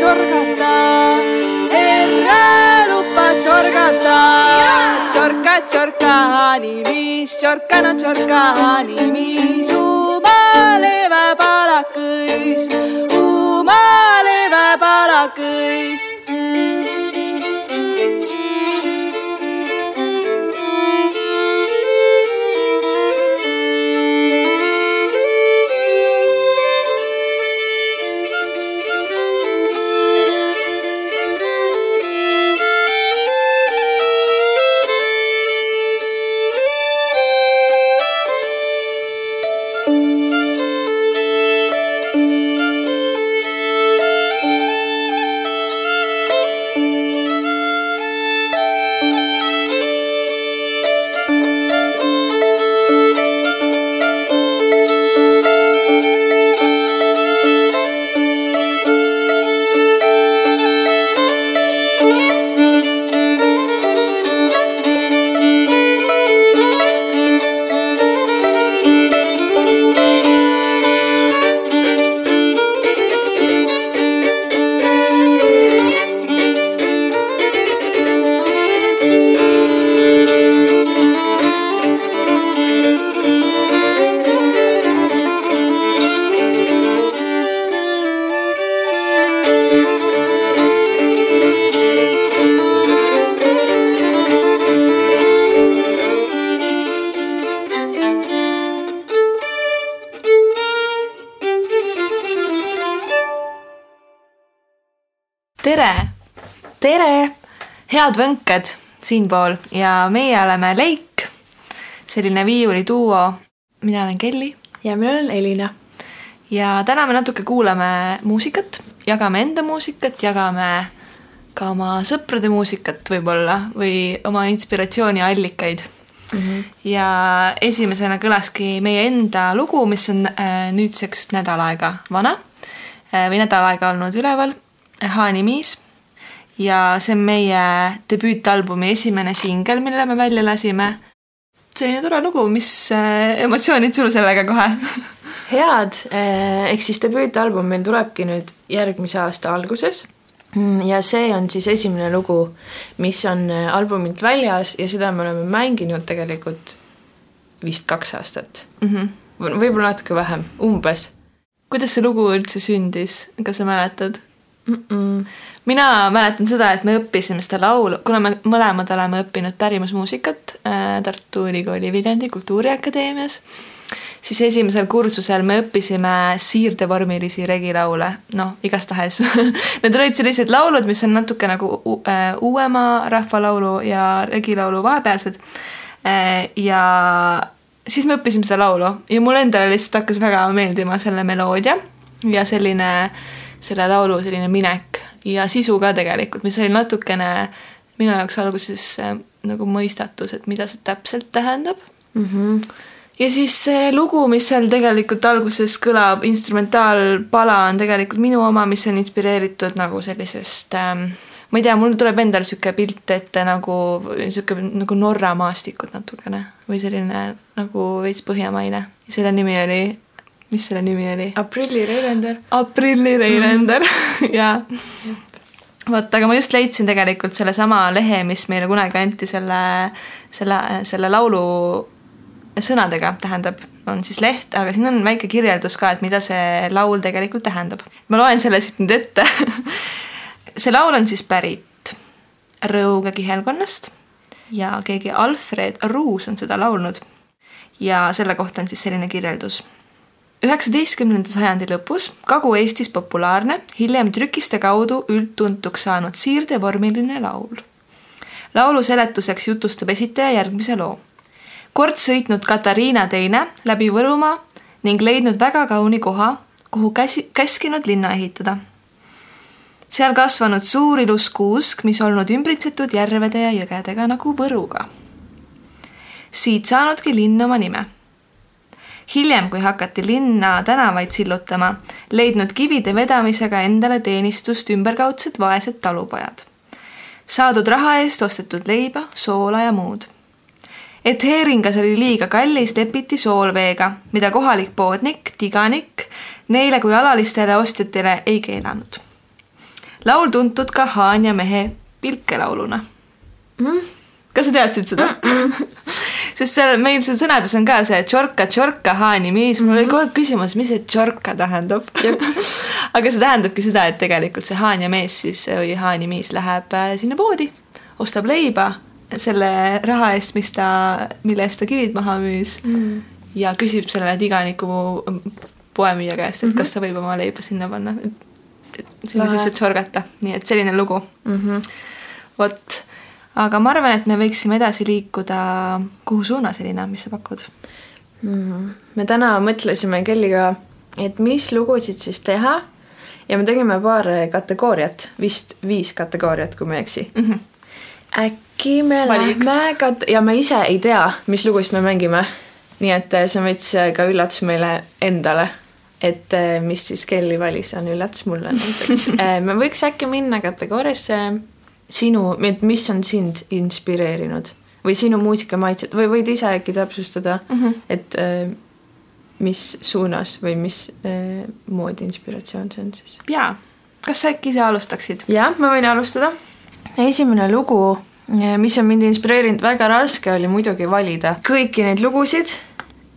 lupa tsorgata, herra lupa tsorgata. tsorka, tsorka, haani mis, tsorka, no tsorka, haani mis, uumale head võnked siinpool ja meie oleme Leik, selline viiuliduo. mina olen Kelly ja mina olen Elina. ja täna me natuke kuulame muusikat, jagame enda muusikat, jagame ka oma sõprade muusikat võib-olla või oma inspiratsiooniallikaid mm. -hmm. ja esimesena kõlaski meie enda lugu, mis on äh, nüüdseks nädal aega vana äh, või nädal aega olnud üleval, Haani Miis ja see on meie debüütalbumi esimene singel, mille me välja lasime. selline tore lugu, mis äh, emotsioonid sul sellega kohe head, ehk siis debüütalbum meil tulebki nüüd järgmise aasta alguses. ja see on siis esimene lugu, mis on albumilt väljas ja seda me oleme mänginud tegelikult vist kaks aastat mm. -hmm. võib-olla natuke vähem, umbes. kuidas see lugu üldse sündis, kas sa mäletad mm? -mm mina mäletan seda, et me õppisime seda laulu, kuna me mõlemad oleme õppinud pärimusmuusikat äh, Tartu Ülikooli Viljandi Kultuuriakadeemias, siis esimesel kursusel me õppisime siirdevormilisi regilaule, noh, igastahes Need olid sellised laulud, mis on natuke nagu äh, uuema rahvalaulu ja regilaulu vahepealsed. Äh, ja siis me õppisime seda laulu ja mulle endale lihtsalt hakkas väga meeldima selle meloodia ja selline selle laulu selline minek ja sisu ka tegelikult, mis oli natukene minu jaoks alguses äh, nagu mõistatus, et mida see täpselt tähendab mm. -hmm. ja siis see lugu, mis seal tegelikult alguses kõlab, instrumentaalpala on tegelikult minu oma, mis on inspireeritud nagu sellisest ähm, ma ei tea, mul tuleb endal niisugune pilt ette nagu niisugune nagu Norra maastikud natukene või selline nagu veits põhjamaine. selle nimi oli mis selle nimi oli? aprilli Reilender. aprilli Reilender mm. ja vot, aga ma just leidsin tegelikult sellesama lehe, mis meile kunagi anti selle, selle, selle laulu sõnadega, tähendab, on siis leht, aga siin on väike kirjeldus ka, et mida see laul tegelikult tähendab. ma loen selle siit nüüd ette see laul on siis pärit Rõuge kihelkonnast ja keegi Alfred Ruus on seda laulnud. ja selle kohta on siis selline kirjeldus üheksateistkümnenda sajandi lõpus Kagu-Eestis populaarne, hiljem trükiste kaudu üldtuntuks saanud siirdevormiline laul. laulu seletuseks jutustab esitaja järgmise loo. kord sõitnud Katariina teine läbi Võrumaa ning leidnud väga kauni koha, kuhu käsi, käskinud linna ehitada. seal kasvanud suur ilus kuusk, mis olnud ümbritsetud järvede ja jõgedega nagu Võruga. siit saanudki linn oma nime hiljem, kui hakati linna tänavaid sillutama, leidnud kivide vedamisega endale teenistust ümberkaudsed vaesed talupojad. saadud raha eest ostetud leiba, soola ja muud. et heeringas oli liiga kallis, lepiti soolveega, mida kohalik poodnik, tiganik neile kui alalistele ostjatele ei keelanud. laul tuntud ka Haanja mehe pilkelauluna mm kas sa teadsid seda mm? -mm. sest seal meil seal sõnades on ka see tšorka, tšorka, haani miis, mul oli mhm. kogu aeg küsimus, mis see tšorka tähendab aga see tähendabki seda, et tegelikult see haan ja mees siis või haani miis läheb äh, sinna poodi, ostab leiba selle raha eest, mis ta, mille eest ta kivid maha müüs mm. ja küsib selle tiganiku poemüüja käest, et mm -hmm. kas ta võib oma leiba sinna panna, sinna sisse tšorgata, nii et selline lugu mm. -hmm. vot aga ma arvan, et me võiksime edasi liikuda, kuhu suunas, Elina, mis sa pakud mm.? me täna mõtlesime Kelliga, et mis lugusid siis teha ja me tegime paar kategooriat, vist viis kategooriat, kui ma ei eksi mm. -hmm. äkki me Valiks. lähme kat- ja me ise ei tea, mis lugusid me mängime. nii et eh, see on veits eh, ka üllatus meile endale et eh, mis siis Kelly valis, on üllatus mulle näiteks me võiks äkki minna kategooriasse sinu, et mis on sind inspireerinud või sinu muusikamaitset või võid ise äkki täpsustada mm, -hmm. et äh, mis suunas või mis äh, moodi inspiratsioon see on siis? jaa, kas sa äkki ise alustaksid? jah, ma võin alustada. esimene lugu, äh, mis on mind inspireerinud, väga raske oli muidugi valida kõiki neid lugusid,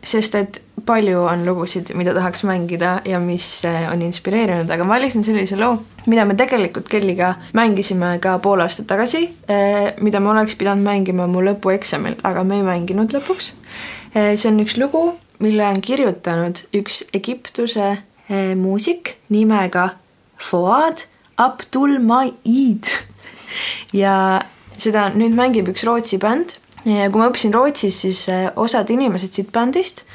sest et palju on lugusid, mida tahaks mängida ja mis eh, on inspireerinud, aga ma valisin sellise loo, mida me tegelikult Kelliga mängisime ka pool aastat tagasi, eh, mida me oleks pidanud mängima mu lõpueksamil, aga me ei mänginud lõpuks. Eh, see on üks lugu, mille on kirjutanud üks Egiptuse muusik nimega Fuad Abdulmaid ja seda nüüd mängib üks Rootsi bänd ja kui ma õppisin Rootsis, siis osad inimesed siit bändist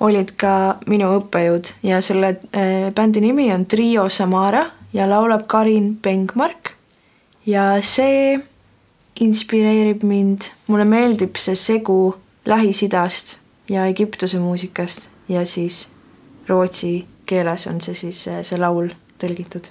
olid ka minu õppejõud ja selle äh, bändi nimi on Trio Samara ja laulab Karin Pengmark. ja see inspireerib mind, mulle meeldib see segu Lähis-Idast ja Egiptuse muusikast ja siis rootsi keeles on see siis äh, see laul tõlgitud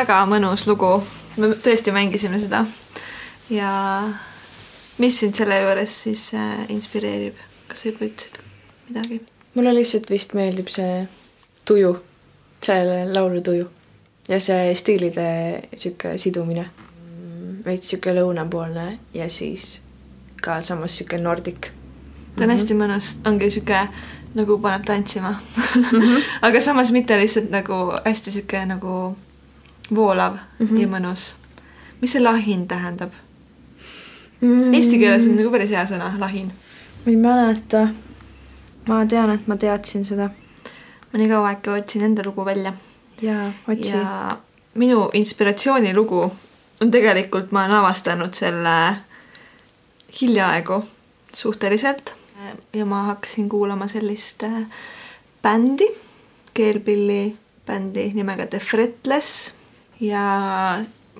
väga mõnus lugu, me tõesti mängisime seda. ja mis sind selle juures siis äh, inspireerib, kas sa juba ütlesid midagi? mulle lihtsalt vist meeldib see tuju, selle laulu tuju ja see stiilide sihuke sidumine. veits sihuke lõunapoolne ja siis ka samas sihuke nordik. ta on hästi mõnus, ongi sihuke nagu paneb tantsima mm. -hmm. aga samas mitte lihtsalt nagu hästi sihuke nagu voolav mm -hmm. ja mõnus. mis see lahin tähendab mm? -hmm. Eesti keeles on nagu päris hea sõna, lahin. ma ei mäleta. ma tean, et ma teadsin seda. ma nii kaua äkki otsin enda lugu välja. jaa, otsi. ja minu inspiratsioonilugu on tegelikult, ma olen avastanud selle hiljaaegu suhteliselt ja ma hakkasin kuulama sellist äh, bändi, keelpilli bändi nimega The Fretless ja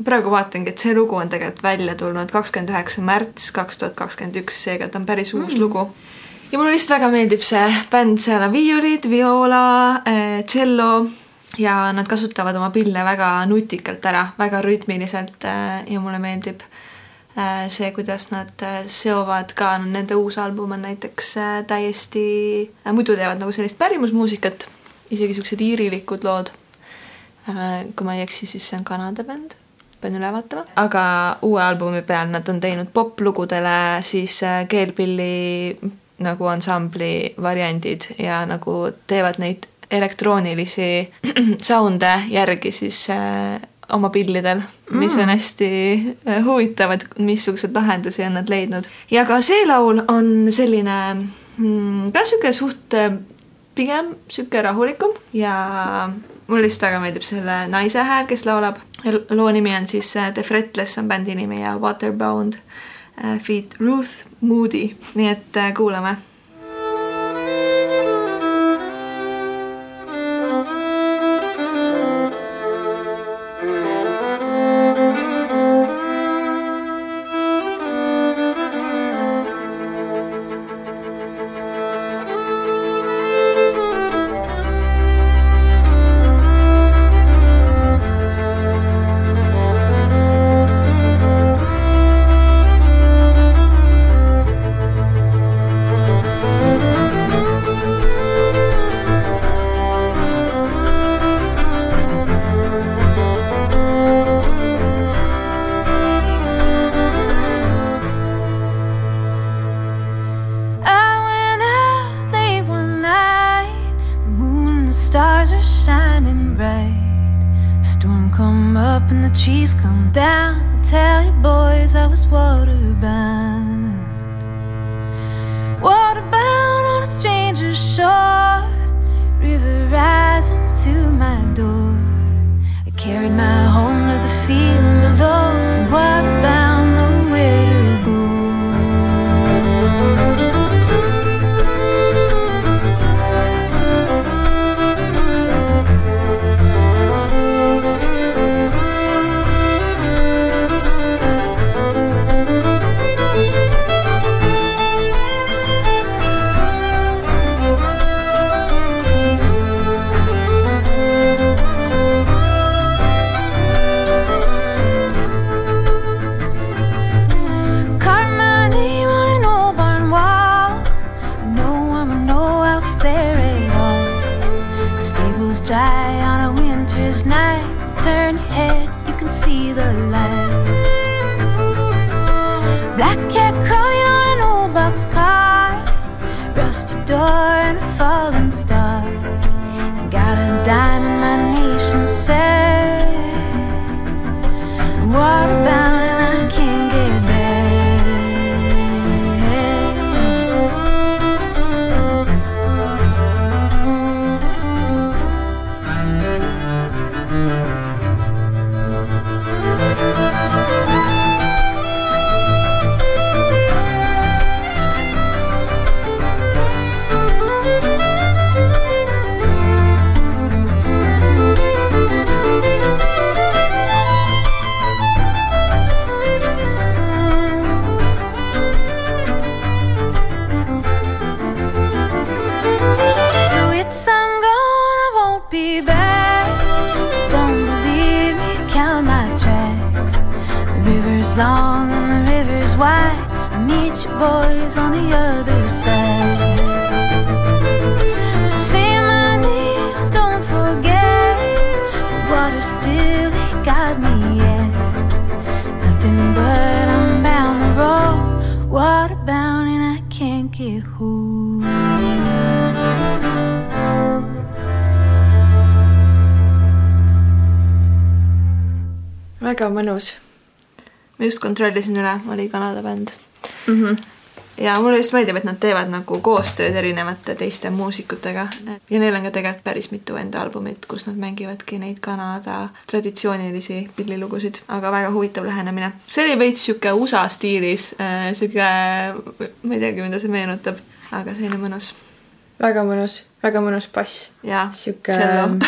praegu vaatangi, et see lugu on tegelikult välja tulnud kakskümmend üheksa märts kaks tuhat kakskümmend üks, seega ta on päris uus mm. lugu. ja mulle lihtsalt väga meeldib see bänd, seal on viiulid, vioola, tšello ja nad kasutavad oma pille väga nutikalt ära, väga rütmiliselt äh, ja mulle meeldib äh, see, kuidas nad äh, seovad ka, nende uus album on näiteks täiesti, muidu teevad nagu sellist pärimusmuusikat, isegi siuksed iirilikud lood. Kui ma ei eksi, siis see on Kanada bänd, pean üle vaatama, aga uue albumi peal nad on teinud poplugudele siis keelpilli nagu ansambli variandid ja nagu teevad neid elektroonilisi sound'e järgi siis äh, oma pillidel, mis mm. on hästi äh, huvitavad, missuguseid lahendusi on nad leidnud. ja ka see laul on selline mm, ka sihuke suht äh, pigem sihuke rahulikum ja mulle lihtsalt väga meeldib selle naise hääl, kes laulab. loo nimi on siis The Fretless on bändi nimi ja Waterbound feat Ruth Moody, nii et kuulame kontrollisin üle, oli Kanada bänd mm. -hmm. ja mulle just meeldib, et nad teevad nagu koostööd erinevate teiste muusikutega ja neil on ka tegelikult päris mitu enda albumit, kus nad mängivadki neid Kanada traditsioonilisi pillilugusid, aga väga huvitav lähenemine. see oli veits sihuke USA stiilis äh,, sihuke, ma ei teagi, mida see meenutab, aga selline mõnus väga mõnus, väga mõnus bass. ja sihuke mm,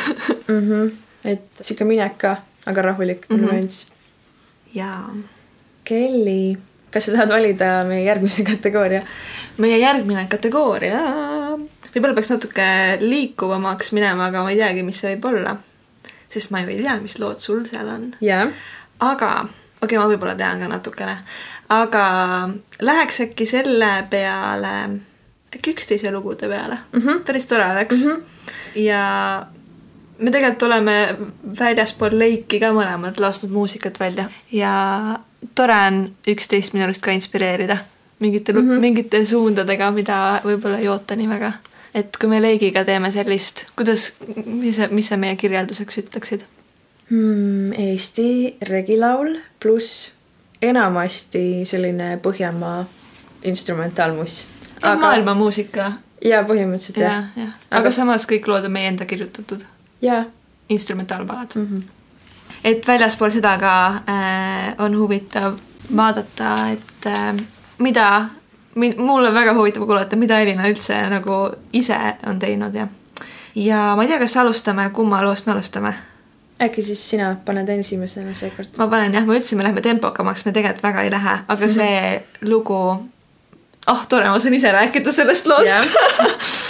-hmm, et sihuke mineka, aga rahulik Mhm. mm -hmm. meeldis. ja Kelly, kas sa tahad valida meie järgmise kategooria? meie järgmine kategooria, võib-olla peaks natuke liikuvamaks minema, aga ma ei teagi, mis see võib olla. sest ma ju ei tea, mis lood sul seal on. jaa. aga, okei okay,, ma võib-olla tean ka natukene, aga läheks äkki selle peale, äkki üksteise lugude peale mm. -hmm. päris tore oleks mm. -hmm. ja me tegelikult oleme väljaspool leiki ka mõlemad lasknud muusikat välja ja tore on üksteist minu arust ka inspireerida mingite mm. -hmm. mingite suundadega, mida võib-olla ei oota nii väga. et kui me leigiga teeme sellist, kuidas, mis sa, mis sa meie kirjelduseks ütleksid? Hmm, Eesti regilaul pluss enamasti selline Põhjamaa instrumentaalmuss. aga... maailmamuusika jaa, põhimõtteliselt jah jah, jah, Aga- aga samas kõik lood on meie enda kirjutatud, jaa instrumentaalpalad mm. mm. -hmm. et väljaspool seda ka äh, on huvitav vaadata, et äh, mida, mul on väga huvitav kuulata, mida Elina üldse nagu ise on teinud ja ja ma ei tea, kas alustame, kumma loost me alustame? äkki siis sina paned esimesena seekord? ma panen jah, me ütlesime, lähme tempokamaks, me tegelikult väga ei lähe, aga see lugu, oh tore, ma saan ise rääkida sellest loost Jah.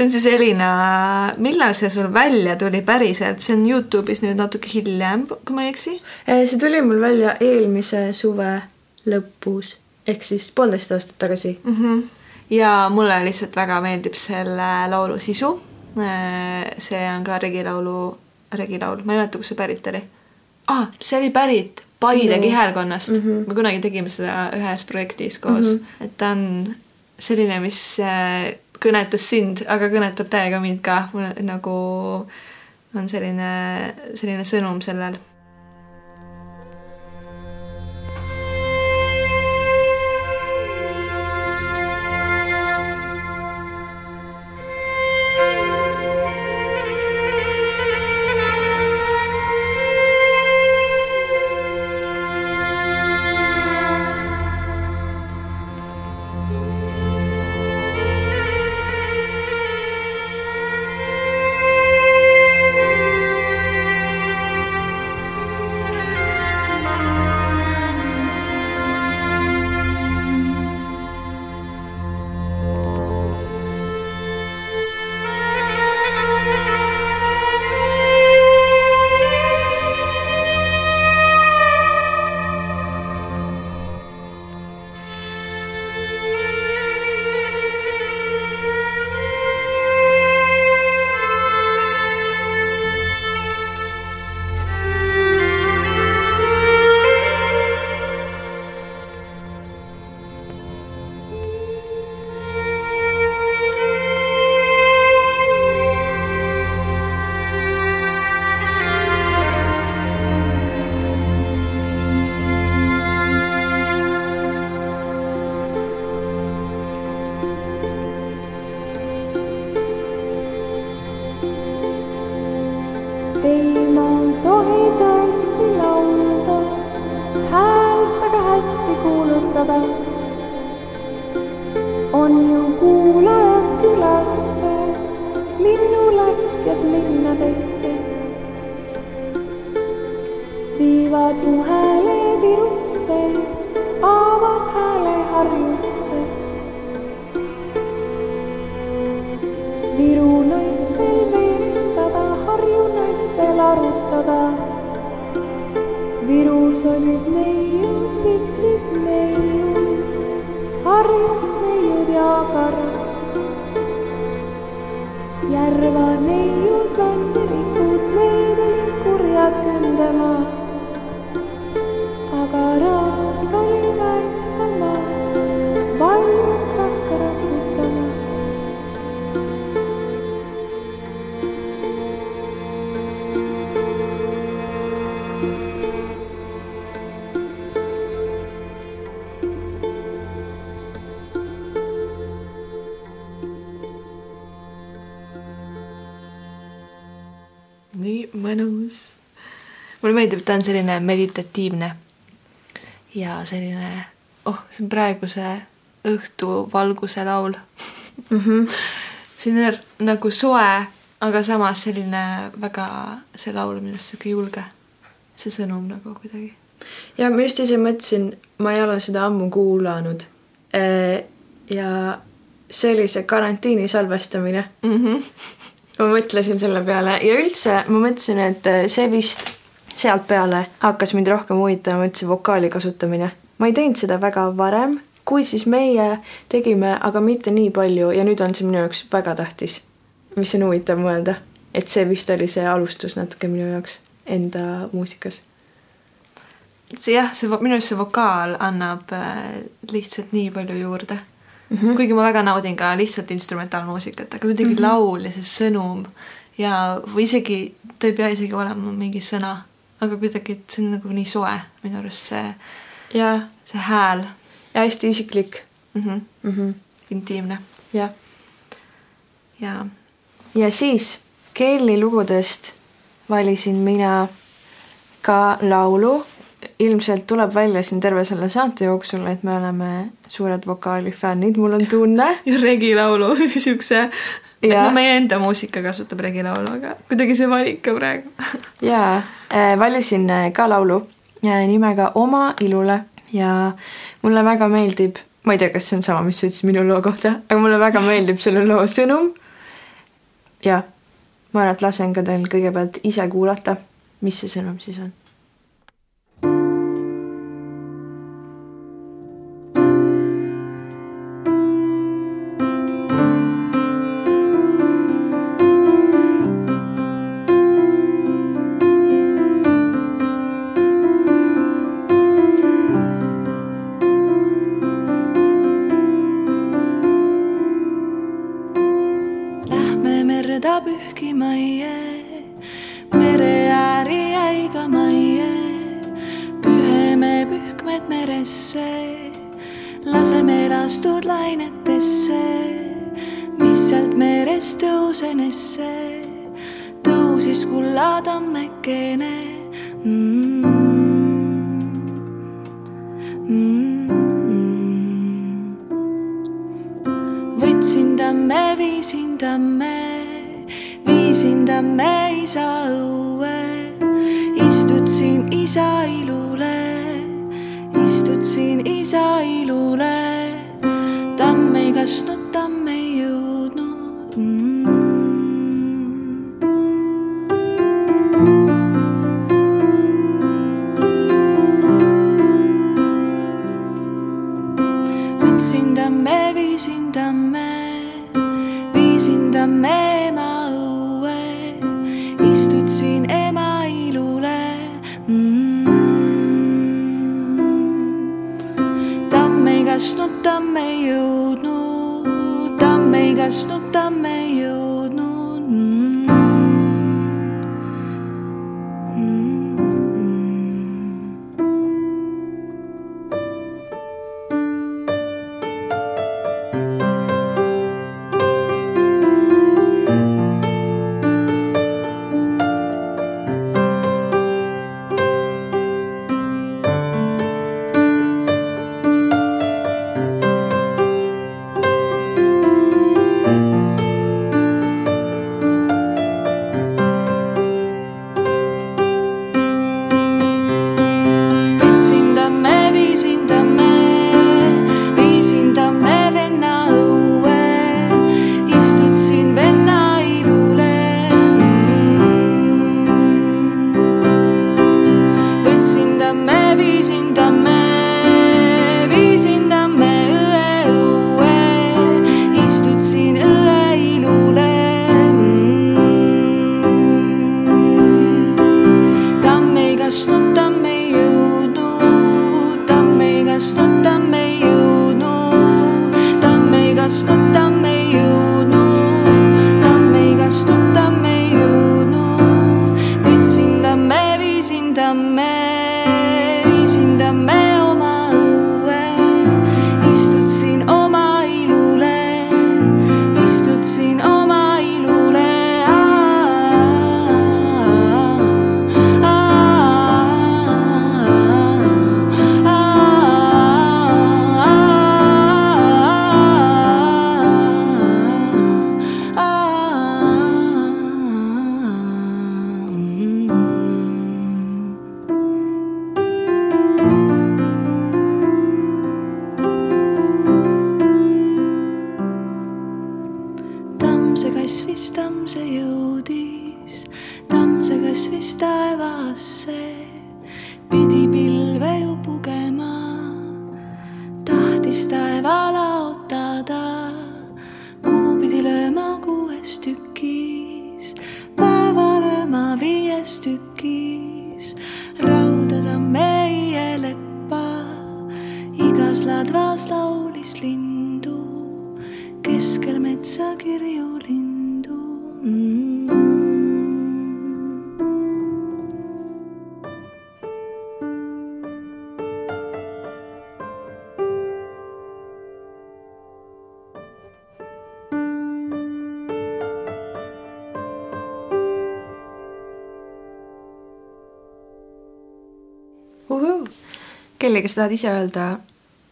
see on siis Elina, millal see sul välja tuli päriselt, see on Youtube'is nüüd natuke hiljem, kui ma ei eksi. Eh, see tuli mul välja eelmise suve lõpus ehk siis poolteist aastat tagasi. mm. -hmm. ja mulle lihtsalt väga meeldib selle laulu sisu. see on ka regilaulu, regilaul, ma ei mäleta, kust see pärit oli ah,. see oli pärit Paide kihelkonnast mm. -hmm. me kunagi tegime seda ühes projektis koos mm. -hmm. et ta on selline, mis äh, kõnetas sind, aga kõnetab täiega mind ka, nagu on selline, selline sõnum sellel ta on selline meditatiivne ja selline, oh, see on praeguse õhtuvalguse laul mm. -hmm. on nagu soe, aga samas selline väga, see laul on minu arust sihuke julge. see sõnum nagu kuidagi. ja ma just ise mõtlesin, ma ei ole seda ammu kuulanud. ja see oli see karantiini salvestamine Mm -hmm. ma mõtlesin selle peale ja üldse ma mõtlesin, et äh, see vist sealt peale hakkas mind rohkem huvitama üldse vokaali kasutamine. ma ei teinud seda väga varem, kui siis meie tegime, aga mitte nii palju ja nüüd on see minu jaoks väga tähtis. mis on huvitav mõelda, et see vist oli see alustus natuke minu jaoks enda muusikas. see jah, see minu arust see vokaal annab äh, lihtsalt nii palju juurde mm. -hmm. kuigi ma väga naudin ka lihtsalt instrumentaalmuusikat, aga kuidagi mm -hmm. laul ja see sõnum ja, või isegi, ta ei pea isegi olema mingi sõna, aga kuidagi, et see on nagu nii soe minu arust see, ja, see hääl ja hästi isiklik mm. -hmm. mm. -hmm. intiimne jah ja ja siis Kelly lugudest valisin mina ka laulu. ilmselt tuleb välja siin terve selle saate jooksul, et me oleme suured vokaalifännid, mul on tunne. ja regilaulu siukse, Jah. no meie enda muusika kasutab regilaulu, aga kuidagi see valik ka praegu jaa äh, valisin äh, ka laulu äh, nimega Oma ilule ja mulle väga meeldib, ma ei tea, kas see on sama, mis sa ütlesid minu loo kohta, aga mulle väga meeldib selle loo sõnum. ja ma arvan, et lasen ka teil kõigepealt ise kuulata, mis see sõnum siis on. Võtsin tamme, viisin tamme, viisin tamme isa õue. istutasin isa ilule, istutasin isa ilule. tamm ei kasvanud, kellega sa tahad ise öelda,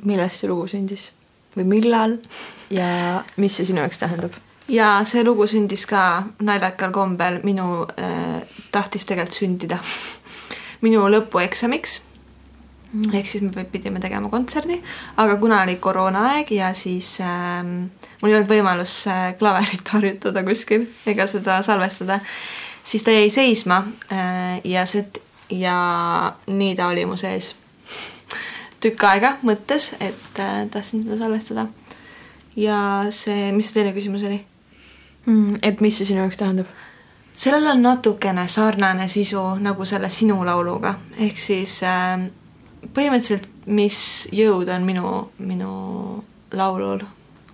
millest see lugu sündis või millal ja mis see sinu jaoks tähendab? ja see lugu sündis ka naljakal kombel minu äh,, tahtis tegelikult sündida minu lõpueksamiks. ehk siis me pidime tegema kontserdi, aga kuna oli koroonaaeg ja siis äh, mul ei olnud võimalus äh, klaverit harjutada kuskil ega seda salvestada, siis ta jäi seisma äh, ja see ja nii ta oli mu sees tükk aega mõttes, et äh, tahtsin seda salvestada. ja see, mis see teine küsimus oli? Mm, et mis see sinu jaoks tähendab? sellel on natukene sarnane sisu nagu selle sinu lauluga, ehk siis äh, põhimõtteliselt, mis jõud on minu, minu laulul.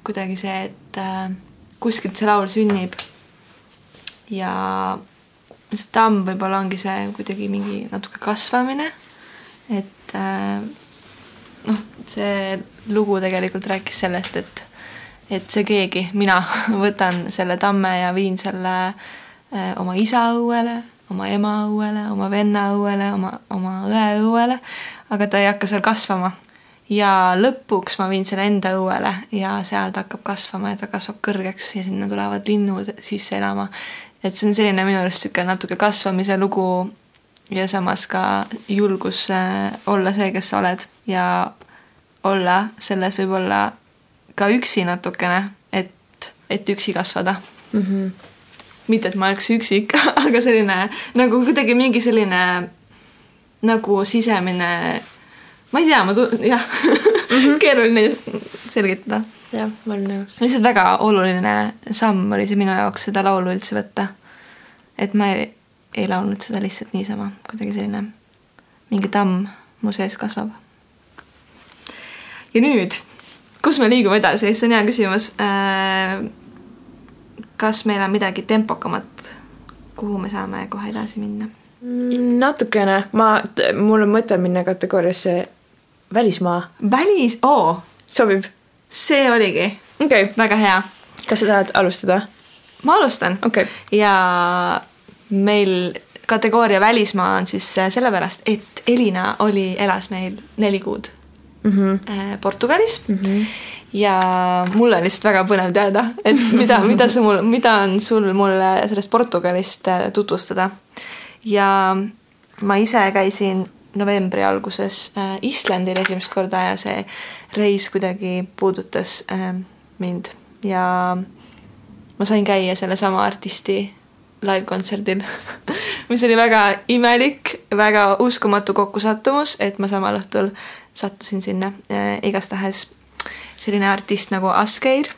kuidagi see, et äh, kuskilt see laul sünnib ja see tamm võib-olla ongi see kuidagi mingi natuke kasvamine, et äh, noh, see lugu tegelikult rääkis sellest, et et see keegi, mina võtan selle tamme ja viin selle äh, oma isa õuele, oma ema õuele, oma venna õuele, oma, oma õe õuele, aga ta ei hakka seal kasvama. ja lõpuks ma viin selle enda õuele ja seal ta hakkab kasvama ja ta kasvab kõrgeks ja sinna tulevad linnud sisse elama. et see on selline minu arust niisugune natuke kasvamise lugu ja samas ka julgus äh, olla see, kes sa oled ja olla selles võib-olla ka üksi natukene, et, et üksi kasvada mm. -hmm. mitte, et ma oleks üksik, aga selline nagu kuidagi mingi selline nagu sisemine, ma ei tea, ma tu-, jah mm -hmm. keeruline selgitada. jah, ma olen nõus. lihtsalt väga oluline samm oli see minu jaoks seda laulu üldse võtta. et ma ei, ei laulnud seda lihtsalt niisama, kuidagi selline mingi tamm mu sees kasvab. ja nüüd, kus me liigume edasi, see on hea küsimus äh,. kas meil on midagi tempokamat, kuhu me saame kohe edasi minna? Mm, natukene, ma, mul on mõte minna kategooriasse välismaa, välis, oo, sobib? see oligi okei okay., väga hea. kas sa tahad alustada? ma alustan okei okay., ja meil kategooria välismaa on siis äh, sellepärast, et Elina oli, elas meil neli kuud mm -hmm. Portugalis Mm -hmm. ja mul on lihtsalt väga põnev teada, et mida, mida sa mul, mida on sul mulle sellest Portugalist äh, tutvustada. ja ma ise käisin novembri alguses Islandil esimest korda ja see reis kuidagi puudutas mind ja ma sain käia sellesama artisti live-kontserdil, mis oli väga imelik, väga uskumatu kokkusattumus, et ma samal õhtul sattusin sinna äh, igastahes selline artist nagu Askeir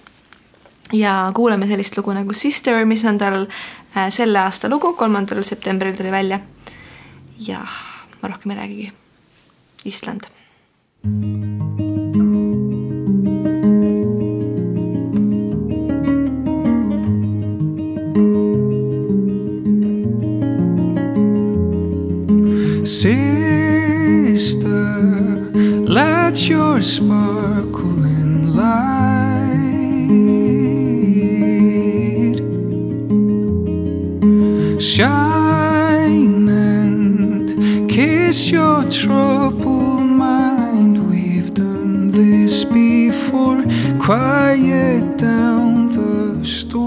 ja kuulame sellist lugu nagu Sister, mis on tal äh, selle aasta lugu, kolmandal septembril tuli välja. jah, ma rohkem ei räägigi. Island. Sister, let your sparkling light shine and kiss your troubled mind. We've done this before. Quiet down the storm.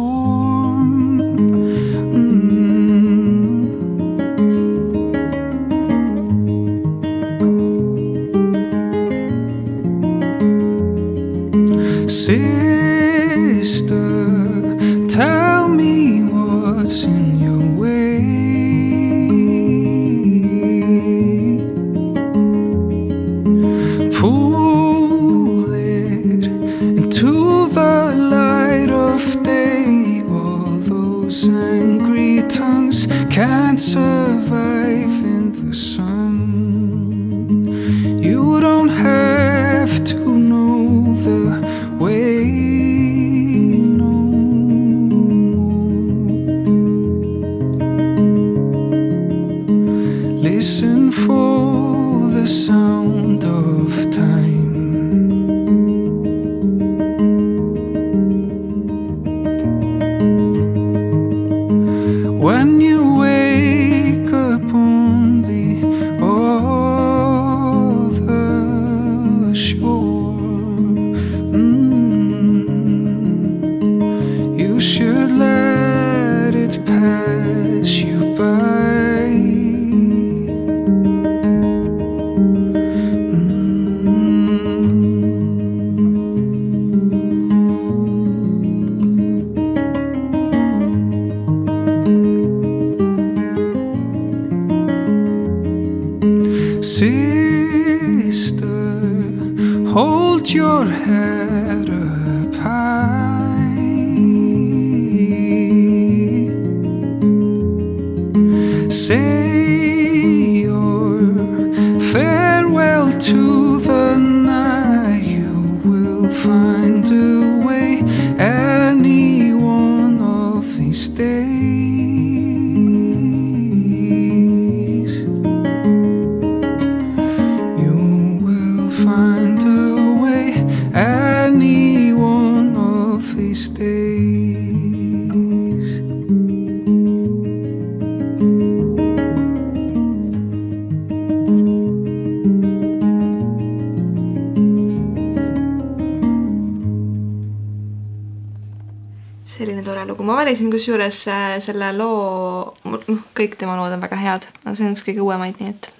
Kusjuures äh, selle loo, noh, kõik tema lood on väga head, aga see on üks kõige uuemaid, nii et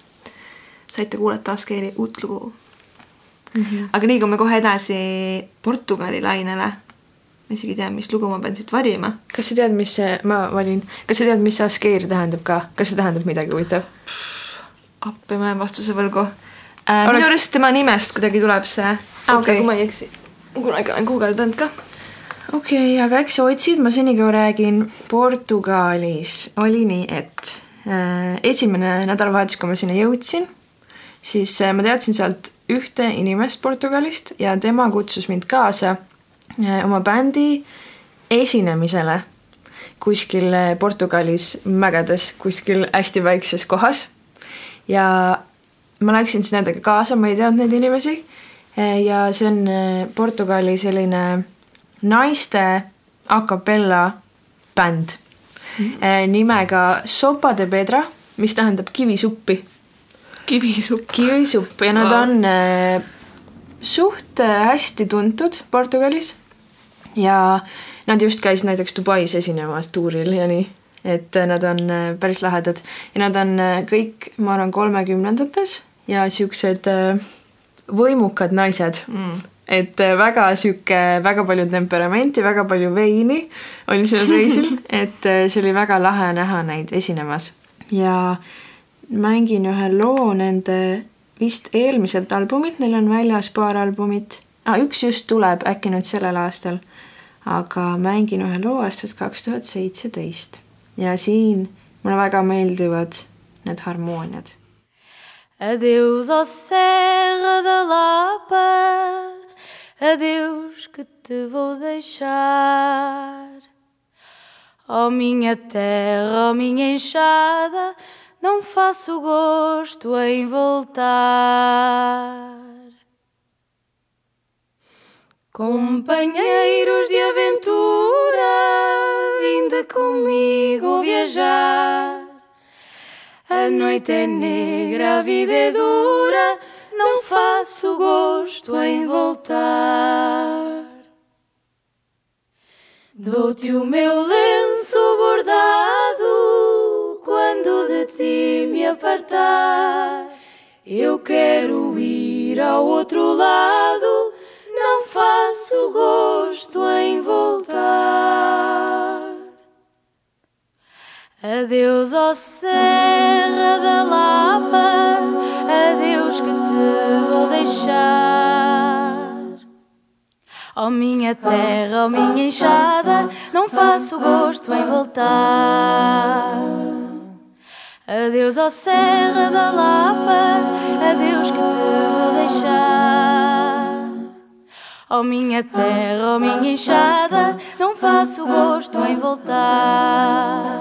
saite kuulata Askeeri uut lugu mm. -hmm. aga liigume kohe edasi Portugali lainele. ma isegi ei tea, mis lugu ma pean siit valima. kas sa tead, mis see, ma valin, kas sa tead, mis see askeer tähendab ka, kas see tähendab midagi huvitav? appi, ma jään vastuse võlgu äh, Oleks- minu arust tema nimest kuidagi tuleb see okay. okei. kui ma ei eksi. kunagi olen guugeldanud ka. Okei okay,, aga eks otsid, ma senikaua räägin. Portugalis oli nii, et äh, esimene nädalavahetus, kui ma sinna jõudsin, siis äh, ma teadsin sealt ühte inimest Portugalist ja tema kutsus mind kaasa äh, oma bändi esinemisele kuskil äh, Portugalis mägedes, kuskil hästi väikses kohas. ja ma läksin siis nendega kaasa, ma ei teadnud neid inimesi. ja see on äh, Portugali selline naiste a capella bänd mm. nimega Sopa de Pedra, mis tähendab kivisuppi. kivisupp. kivisupp ja nad on äh, suht äh, hästi tuntud Portugalis ja nad just käisid näiteks Dubais esinemas tuuril ja nii, et nad on päris lahedad ja nad on kõik, ma arvan, kolmekümnendates ja siuksed võimukad naised Mm. Et äh, väga sihuke, väga palju temperamenti, väga palju veini oli sellel reisil, et äh, see oli väga lahe näha neid esinemas. Ja mängin ühe loo nende vist eelmiselt albumilt, neil on väljas paar albumit. Ah,, üks just tuleb äkki nüüd sellel aastal, aga mängin ühe loo aastast kaks tuhat seitseteist. Ja siin mulle väga meeldivad need harmooniad. Adeus, ó Serra da Lapa, adeus que te vou deixar. Ó minha terra, ó minha enxada, não faço gosto em voltar. Companheiros de aventura, vinde comigo viajar. A noite é negra, a vida é dura, não faço gosto em voltar. Dou-te o meu lenço bordado quando de ti me apartar. Eu quero ir ao outro lado, não faço gosto em voltar. Adeus, ó Serra deixar. Ó minha terra, ó minha enxada, não faço gosto em voltar. Adeus ao Serra da Lapa, adeus que te vou deixar. Oh minha terra, oh minha enxada, não faço gosto em voltar.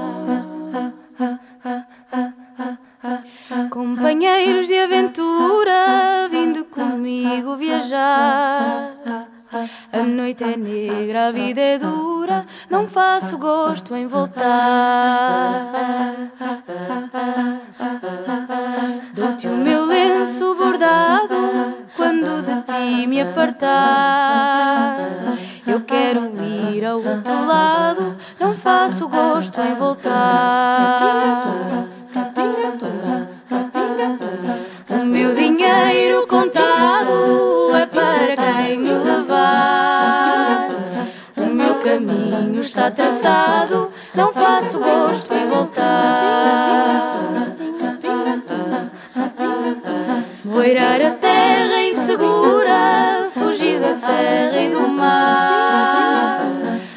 Companheiros de comigo viajar. A noite é negra, a vida é dura, não faço gosto em voltar. Dou-te o meu lenço bordado quando de ti me apartar. Eu quero ir ao outro lado, não faço gosto em voltar. Traçado, não faço gosto em voltar. Moirar a terra insegura, fugir da serra e do mar.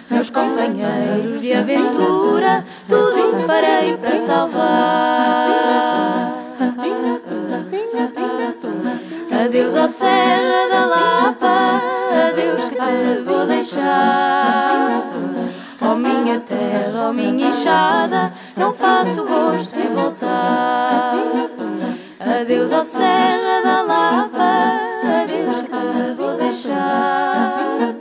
Meus companheiros de aventura, tudo farei para salvar. Adeus à Serra da Lapa, adeus que te vou deixar. Oh minha terra, oh minha enxada, não faço gosto em voltar. Adeus ao Serra da Lapa, adeus que vou deixar.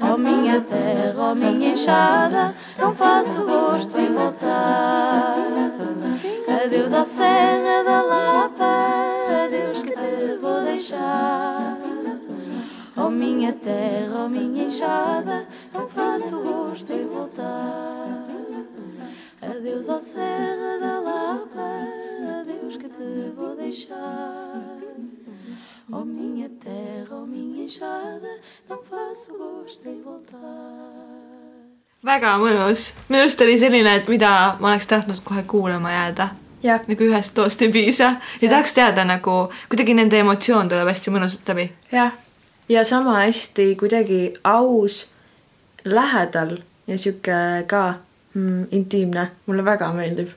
Oh minha terra, oh minha enxada, não faço gosto em voltar. Adeus à Serra da Lapa, adeus que te vou deixar. Oh minha terra, oh minha enxada, não faço gosto em voltar. Adeus ao Serra da Lapa, adeus que te vou deixar. Oh minha terra, oh minha enxada, não faço gosto em voltar. väga mõnus, minu arust oli selline, et mida ma oleks tahtnud kohe kuulama jääda. nagu ühest loost ei piisa ja tahaks teada nagu kuidagi nende emotsioon tuleb hästi mõnusalt läbi. jah. ja sama hästi kuidagi aus, lähedal ja sihuke ka mm, intiimne, mulle väga meeldib.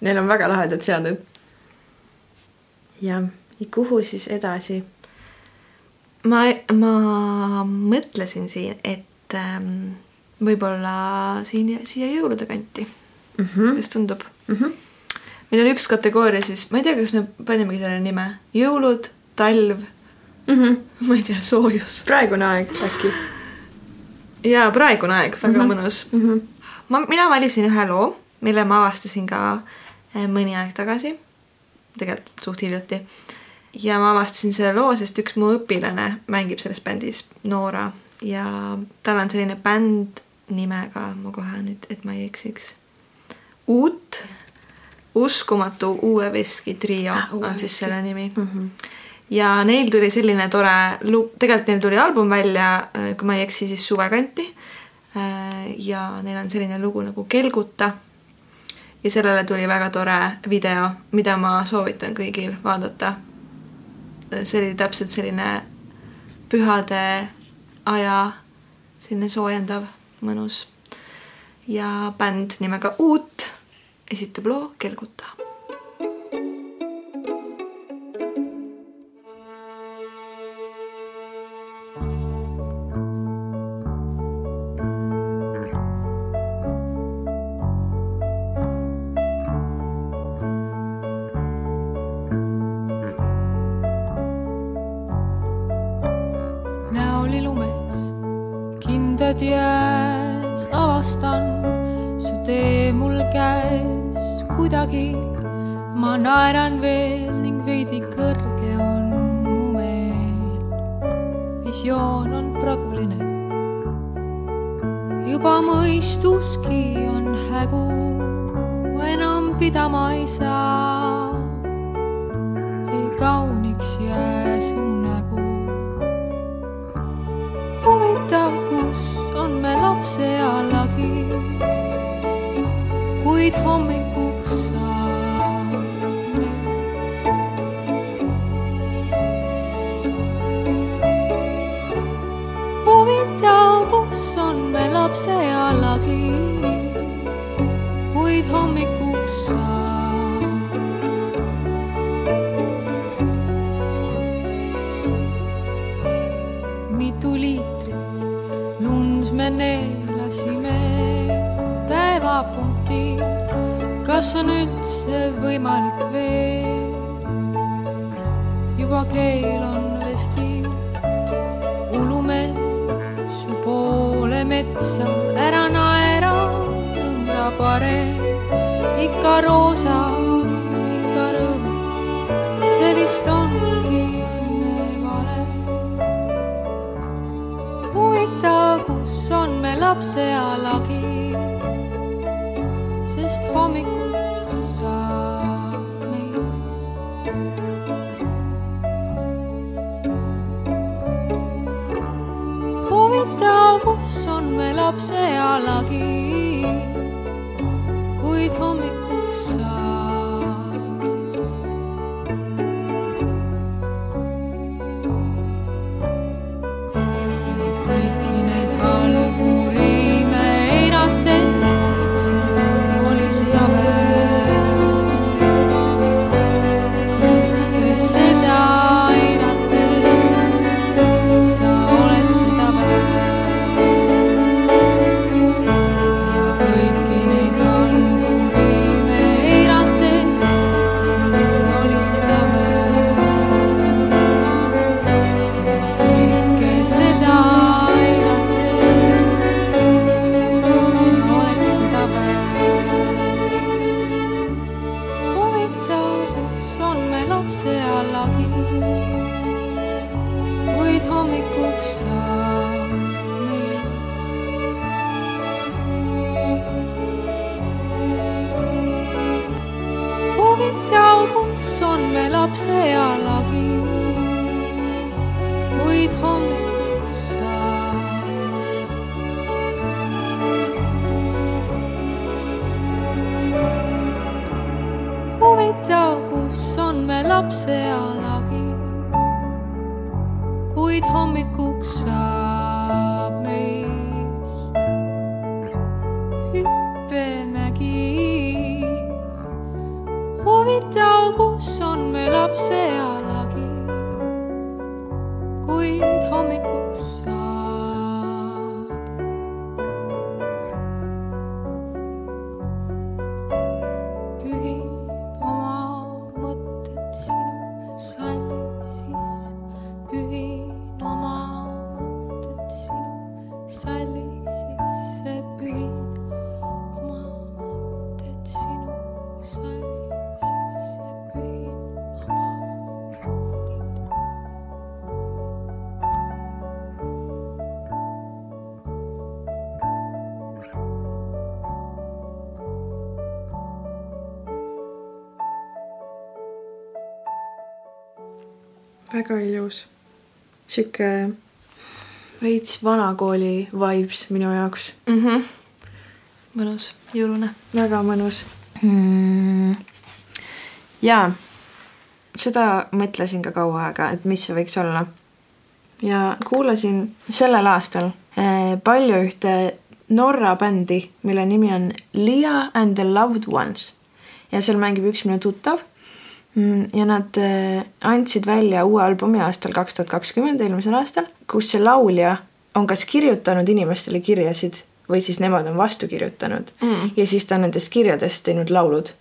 Neil on väga lahedad seaded. jah, kuhu siis edasi? ma, ma mõtlesin siin, et ähm, võib-olla siin, siia jõulude kanti mm. -hmm. kuidas tundub mm? -hmm. meil oli üks kategooria siis, ma ei tea, kas me panimegi sellele nime, jõulud, talv mm. -hmm. ma ei tea, soojus praegune aeg äkki ja praegune aeg, väga mm. -hmm. mõnus mm. -hmm. ma, mina valisin ühe loo, mille ma avastasin ka eh, mõni aeg tagasi, tegelikult suht hiljuti. ja ma avastasin selle loo, sest üks mu õpilane mängib selles bändis, Noora, ja tal on selline bänd nimega, ma kohe nüüd, et ma ei eksiks, uut, uskumatu uue veski trio Ah, on siis selle nimi Mm -hmm. Ja neil tuli selline tore lugu, tegelikult neil tuli album välja, kui ma ei eksi, siis suvekanti. ja neil on selline lugu nagu Kelguta. ja sellele tuli väga tore video, mida ma soovitan kõigil vaadata. see oli täpselt selline pühade aja selline soojendav, mõnus. ja bänd nimega Uut esitab loo Kelguta kindad jääs, avastan su tee mul käes kuidagi. ma naeran veel ning veidi kõrge on mu meel. visioon on praguline. juba mõistuski on hägu, enam pidama ei saa. ei kauniks sweet home kas on üldse võimalik veel? juba keel on vestil, ulume su poole metsa, ära naera, nõnda parem, ikka roosa, ikka rõõm, see vist ongi õnne vale. huvitav, kus on me lapsealagi, väga ilus. sihuke veits vanakooli vibes minu jaoks, mm. -hmm. mõnus, jõulune. väga mõnus mm.. jaa, seda mõtlesin ka kaua aega, et mis see võiks olla. ja kuulasin sellel aastal eh, palju ühte Norra bändi, mille nimi on Leah and the Loved Ones ja seal mängib üks minu tuttav ja nad äh, andsid välja uue albumi aastal kaks tuhat kakskümmend, eelmisel aastal, kus see laulja on kas kirjutanud inimestele kirjasid või siis nemad on vastu kirjutanud mm. ja siis ta on nendest kirjadest teinud laulud.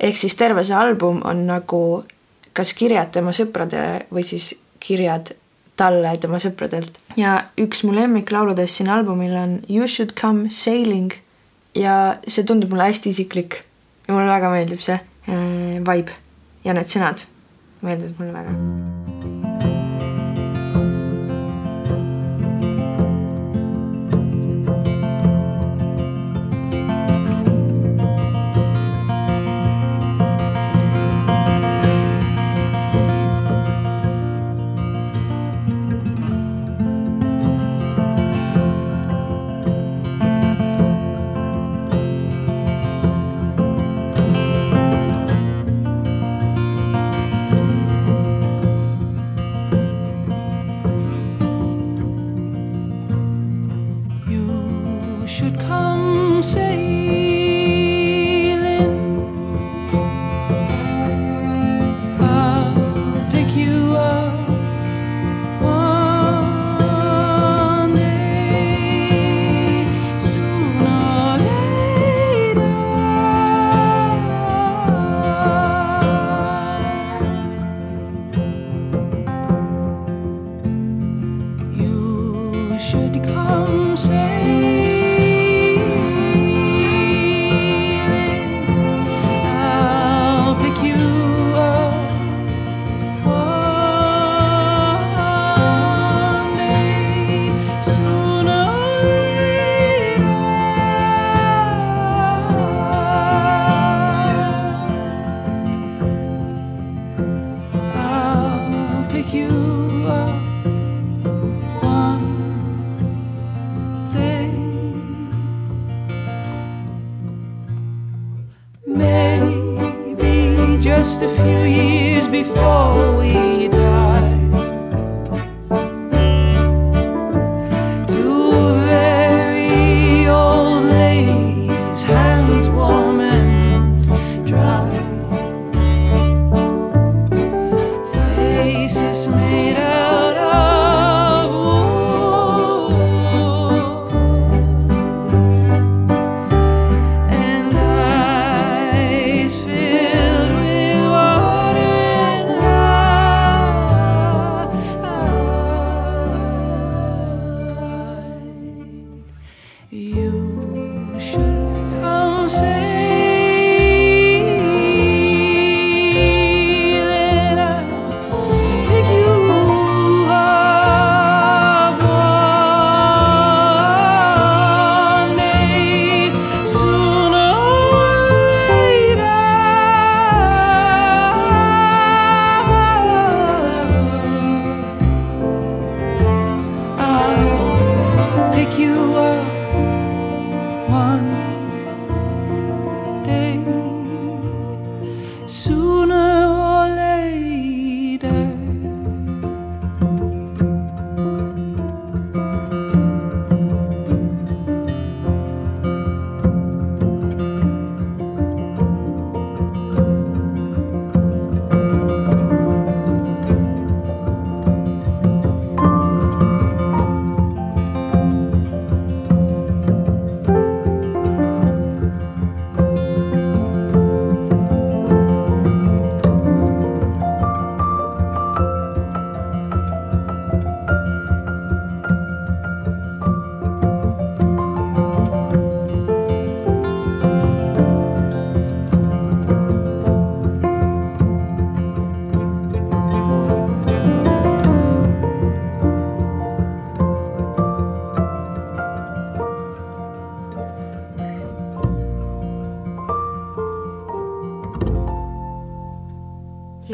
ehk siis terve see album on nagu kas kirjad tema sõpradele või siis kirjad talle tema sõpradelt. ja üks mu lemmiklauludest siin albumil on You should come sailing ja see tundub mulle hästi isiklik ja mulle väga meeldib see äh, vibe ja need sõnad meeldivad mulle väga.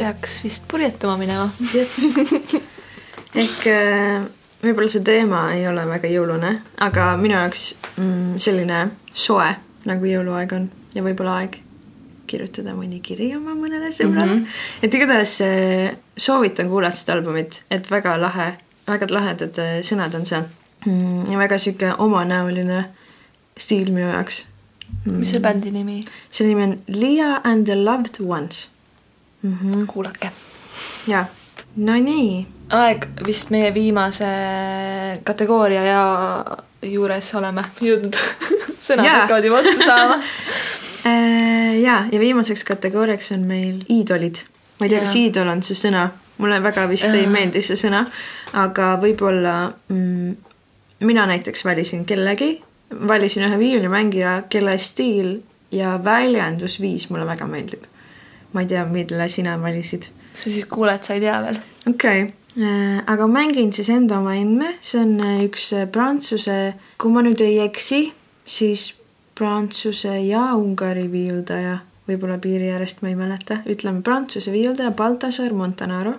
Peaks vist purjetama minema. ehk äh, võib-olla see teema ei ole väga jõulune, aga minu jaoks mm, selline soe nagu jõuluaeg on ja võib-olla aeg kirjutada mõni kiri oma mõnele sõbrale mm. -hmm. et igatahes äh, soovitan kuulata seda albumit, et väga lahe, väga lahedad äh, sõnad on seal mm, ja väga sihuke omanäoline stiil minu jaoks. mis selle bändi nimi? selle nimi on Leah and the Loved Ones mm. -hmm. kuulake. ja, no nii aeg vist meie viimase kategooria ja juures oleme jõudnud. sõnad Jaa. hakkavad juba otsa saama. Äh, ja, ja viimaseks kategooriaks on meil iidolid. ma ei tea, kas Jaa. iidol on see sõna, mulle väga vist ei Jaa. meeldi see sõna, aga võib-olla mm, mina näiteks valisin kellegi, valisin ühe viiulimängija, kelle stiil ja väljendusviis mulle väga meeldib. Ma ei tea, mille sina valisid sa siis kuuled, sa ei tea veel. okei okay., aga mängin siis enda oma emme, see on äh, üks äh, prantsuse, kui ma nüüd ei eksi, siis prantsuse ja Ungari viiuldaja, võib-olla piiri äärest ma ei mäleta, ütleme prantsuse viiuldaja Baltasar Montanaro.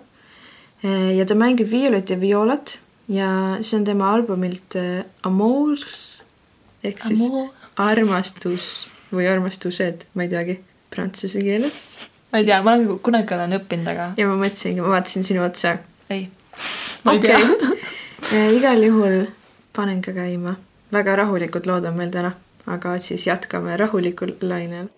ja ta mängib viiulit ja violat ja see on tema albumilt äh, Amours ehk siis Amour. armastus või armastused, ma ei teagi, prantsuse keeles. Ma ei tea, ma olen kunagi olen õppinud, aga ja ma mõtlesingi, ma vaatasin sinu otsa ei. ma ei tea. okay.. igal juhul panen ka käima. väga rahulikud lood on meil täna, aga siis jätkame rahulikul lainel.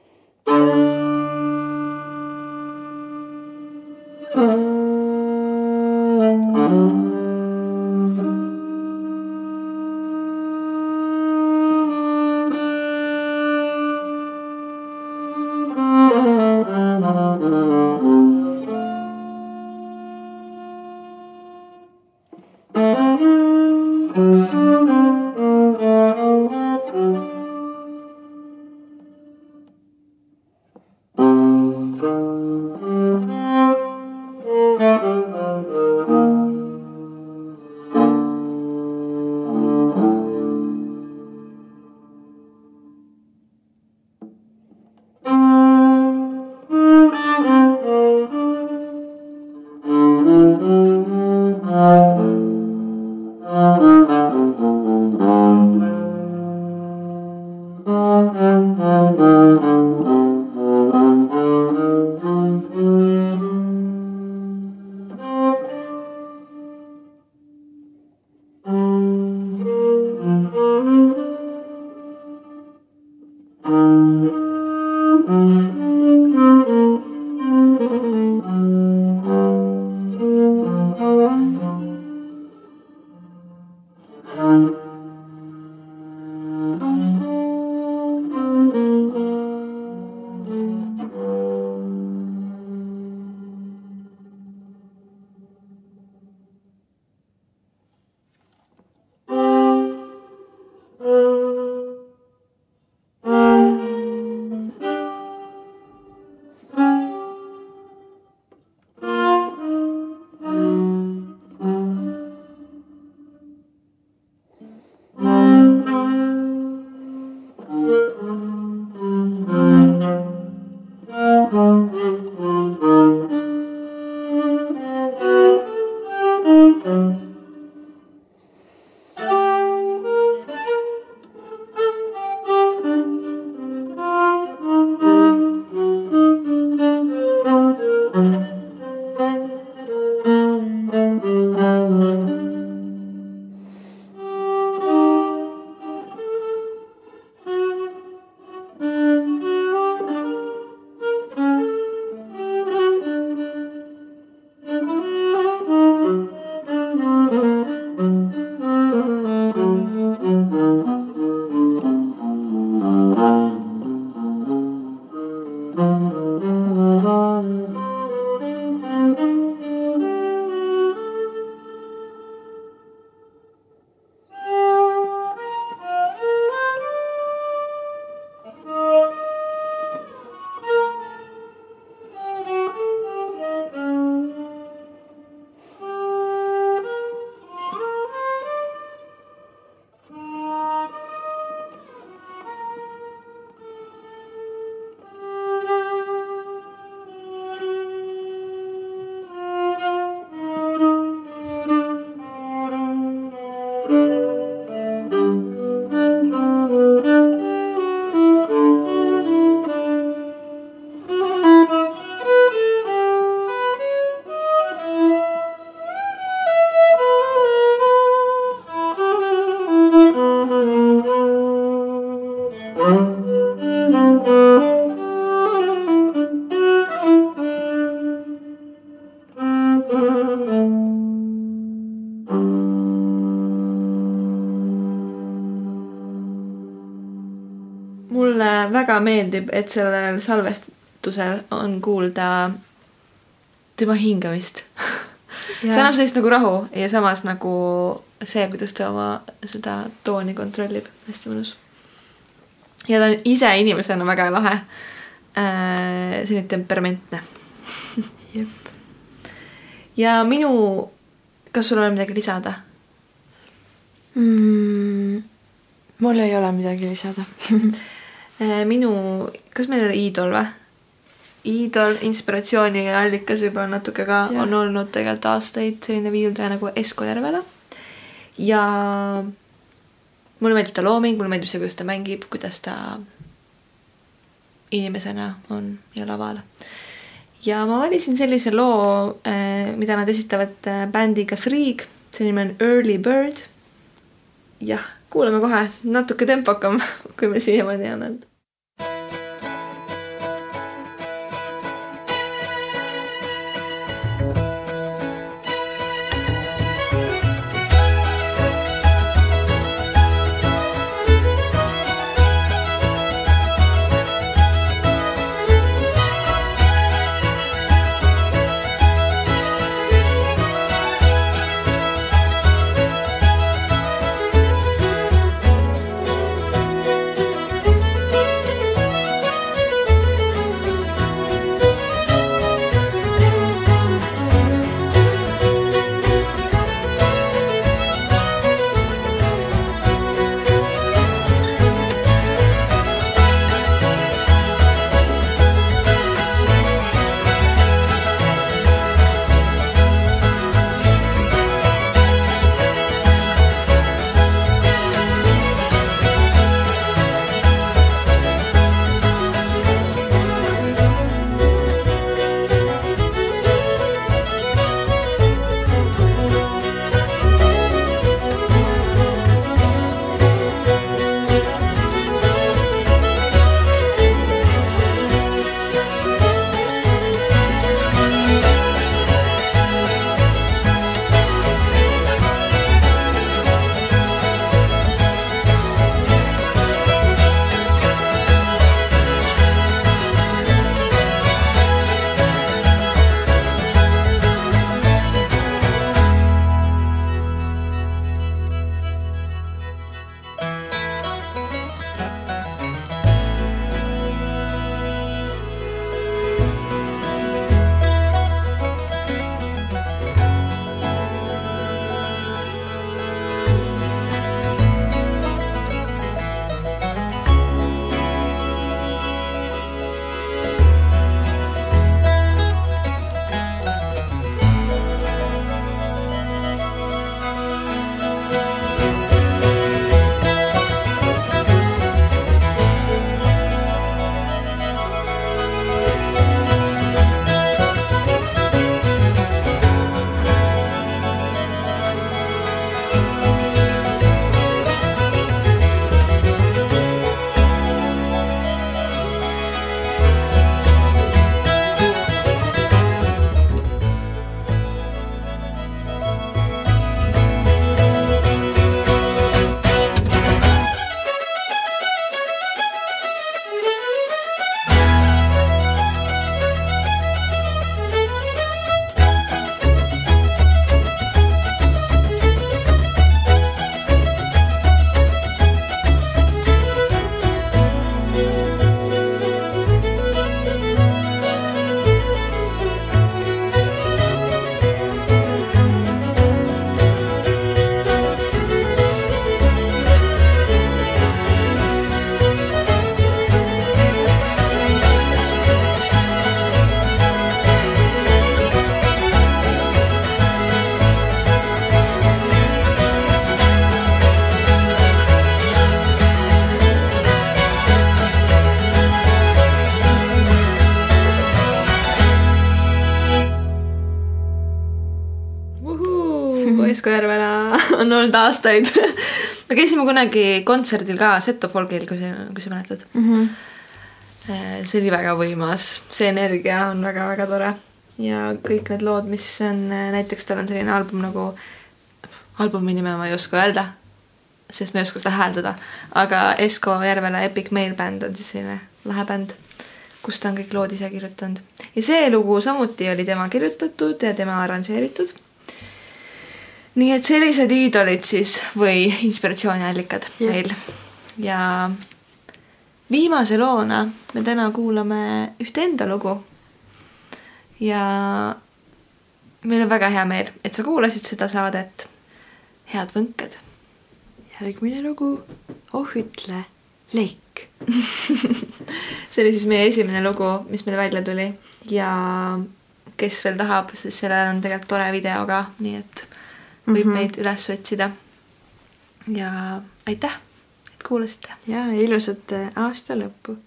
Mulle väga meeldib, et sellel salvestusel on kuulda tema hingamist. see annab sellist nagu rahu ja samas nagu see, kuidas ta oma seda tooni kontrollib, hästi mõnus. ja ta on ise inimesena väga lahe. selline temperamentne. jep. ja minu, kas sul on midagi lisada? mm,. mul ei ole midagi lisada. Äh, minu, kas meil oli iidol või? iidol, inspiratsiooniallikas võib-olla natuke ka Jah. on olnud tegelikult aastaid selline viiuldaja nagu Esko Järvela. ja mulle meeldib ta looming, mulle meeldib see, kuidas ta mängib, kuidas ta inimesena on ja laval. ja ma valisin sellise loo, mida nad esitavad äh, bändiga Freak, see nimi on Early Bird. jah, kuulame kohe, natuke tempokam, kui meil siiamaani on olnud. Olnud aastaid. me käisime kunagi kontserdil ka Seto Folgil, kui sa, kui sa mäletad mm. -hmm. see oli väga võimas, see energia on väga-väga tore ja kõik need lood, mis on, näiteks tal on selline album nagu, albumi nime ma ei oska öelda, sest ma ei oska seda hääldada, aga Esko Järvela Epic Mail Band on siis selline lahe bänd, kus ta on kõik lood ise kirjutanud ja see lugu samuti oli tema kirjutatud ja tema arranžeeritud nii et sellised iidolid siis või inspiratsiooniallikad Jah. meil ja viimase loona me täna kuulame ühte enda lugu. ja meil on väga hea meel, et sa kuulasid seda saadet. head võnked. järgmine lugu Oh ütle, leik. see oli siis meie esimene lugu, mis meil välja tuli ja kes veel tahab, siis sellel on tegelikult tore video ka, nii et võib mm -hmm. meid üles otsida. ja aitäh, et kuulasite. ja ilusat äh, aasta lõppu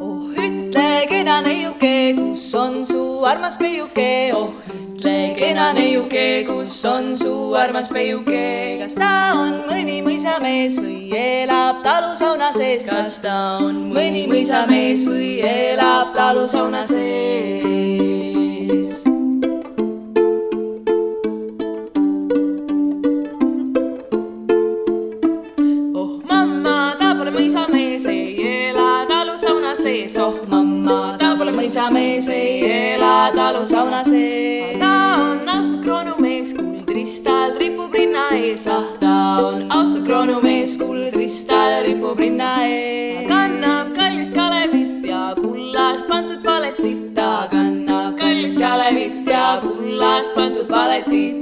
oh ütle, kena neiuke, kus on su armas peiuke, oh ütle, kena neiuke, kus on su armas peiuke, kas ta on mõni mõisamees või elab talusauna sees, kas ta on mõni mõisamees või elab talusauna sees. oh mamma, ta pole mõisamees, ei ela talusauna sees, oh mamma, ta pole mõisamees, ei ela talusauna sees. Hvala e